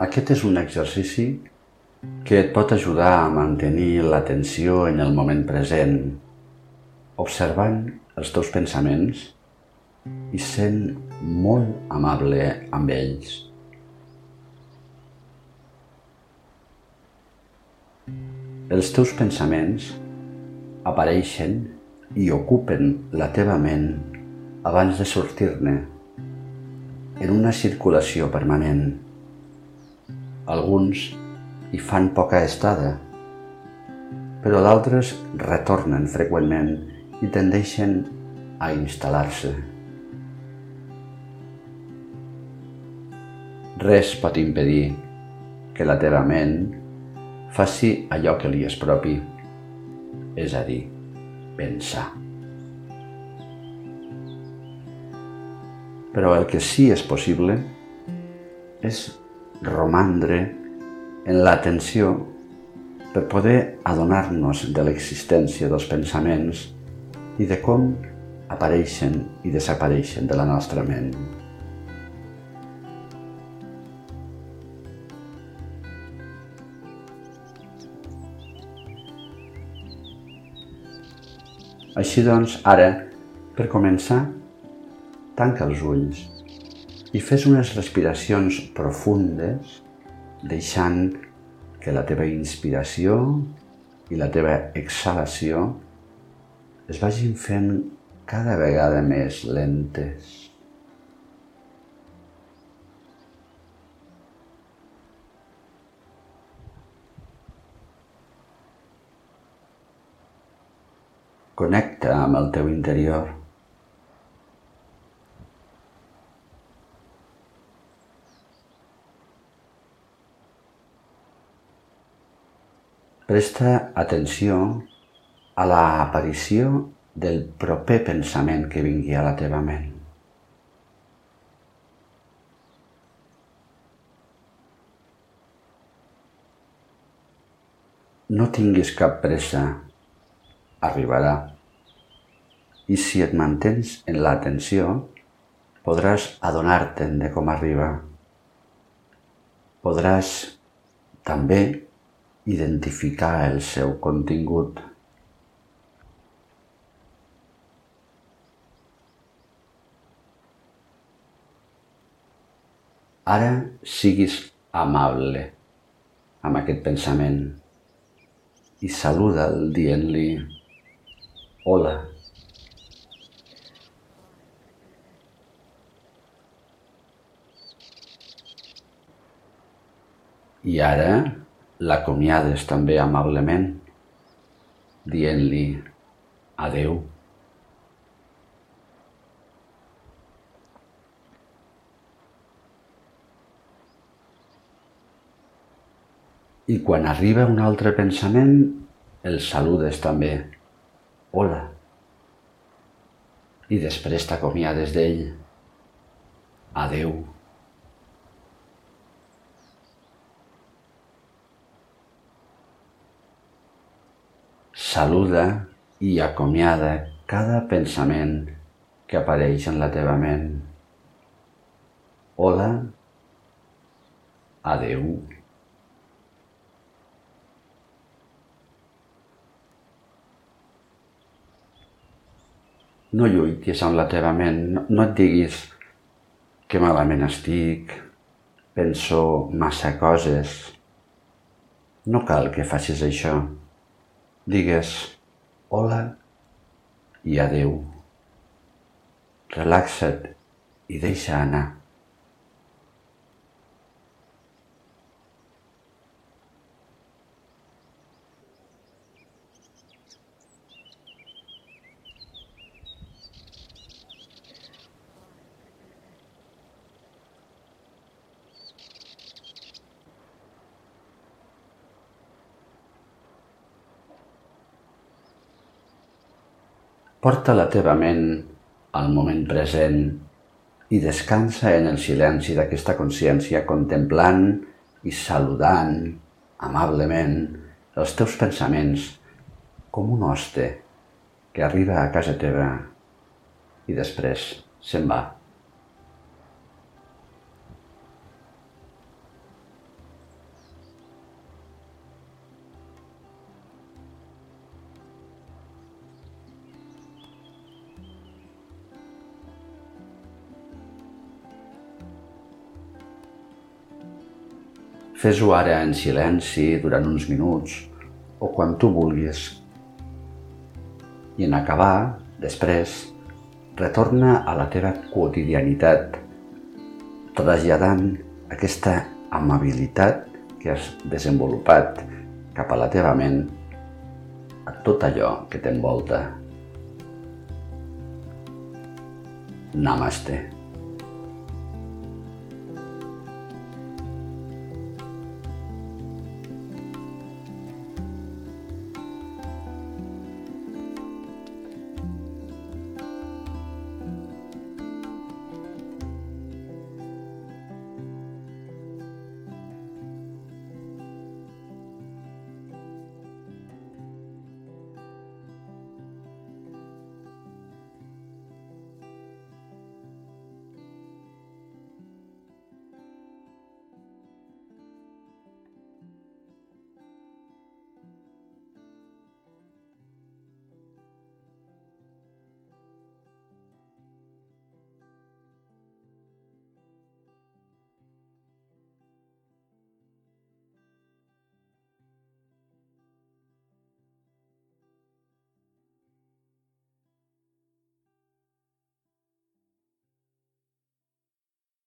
Aquest és un exercici que et pot ajudar a mantenir l'atenció en el moment present, observant els teus pensaments i sent molt amable amb ells. Els teus pensaments apareixen i ocupen la teva ment abans de sortir-ne en una circulació permanent. Alguns hi fan poca estada, però d'altres retornen freqüentment i tendeixen a instal·lar-se. Res pot impedir que la teva ment faci allò que li és propi, és a dir, pensar. Però el que sí és possible és romandre en l'atenció per poder adonar-nos de l'existència dels pensaments i de com apareixen i desapareixen de la nostra ment. Així doncs, ara, per començar, tanca els ulls i fes unes respiracions profundes, deixant que la teva inspiració i la teva exhalació es vagin fent cada vegada més lentes. Connecta amb el teu interior. Presta atenció a l'aparició del proper pensament que vingui a la teva ment. No tinguis cap pressa arribarà. I si et mantens en l'atenció, podràs adonar-te'n de com arriba. Podràs també identificar el seu contingut. Ara siguis amable amb aquest pensament i saluda'l dient-li Hola. I ara l'acomiades també amablement, dient-li adeu. I quan arriba un altre pensament, el saludes també hola. I després t'acomiades d'ell. Adeu. Saluda i acomiada cada pensament que apareix en la teva ment. Hola. Adeu. no lluitis amb la teva ment, no, et diguis que malament estic, penso massa coses. No cal que facis això. Digues hola i adeu. Relaxa't i deixa anar. Porta la teva ment al moment present i descansa en el silenci d'aquesta consciència contemplant i saludant amablement els teus pensaments com un hoste que arriba a casa teva i després se'n va. Fes-ho ara en silenci durant uns minuts o quan tu vulguis. I en acabar, després, retorna a la teva quotidianitat, traslladant aquesta amabilitat que has desenvolupat cap a la teva ment a tot allò que t'envolta. Namaste.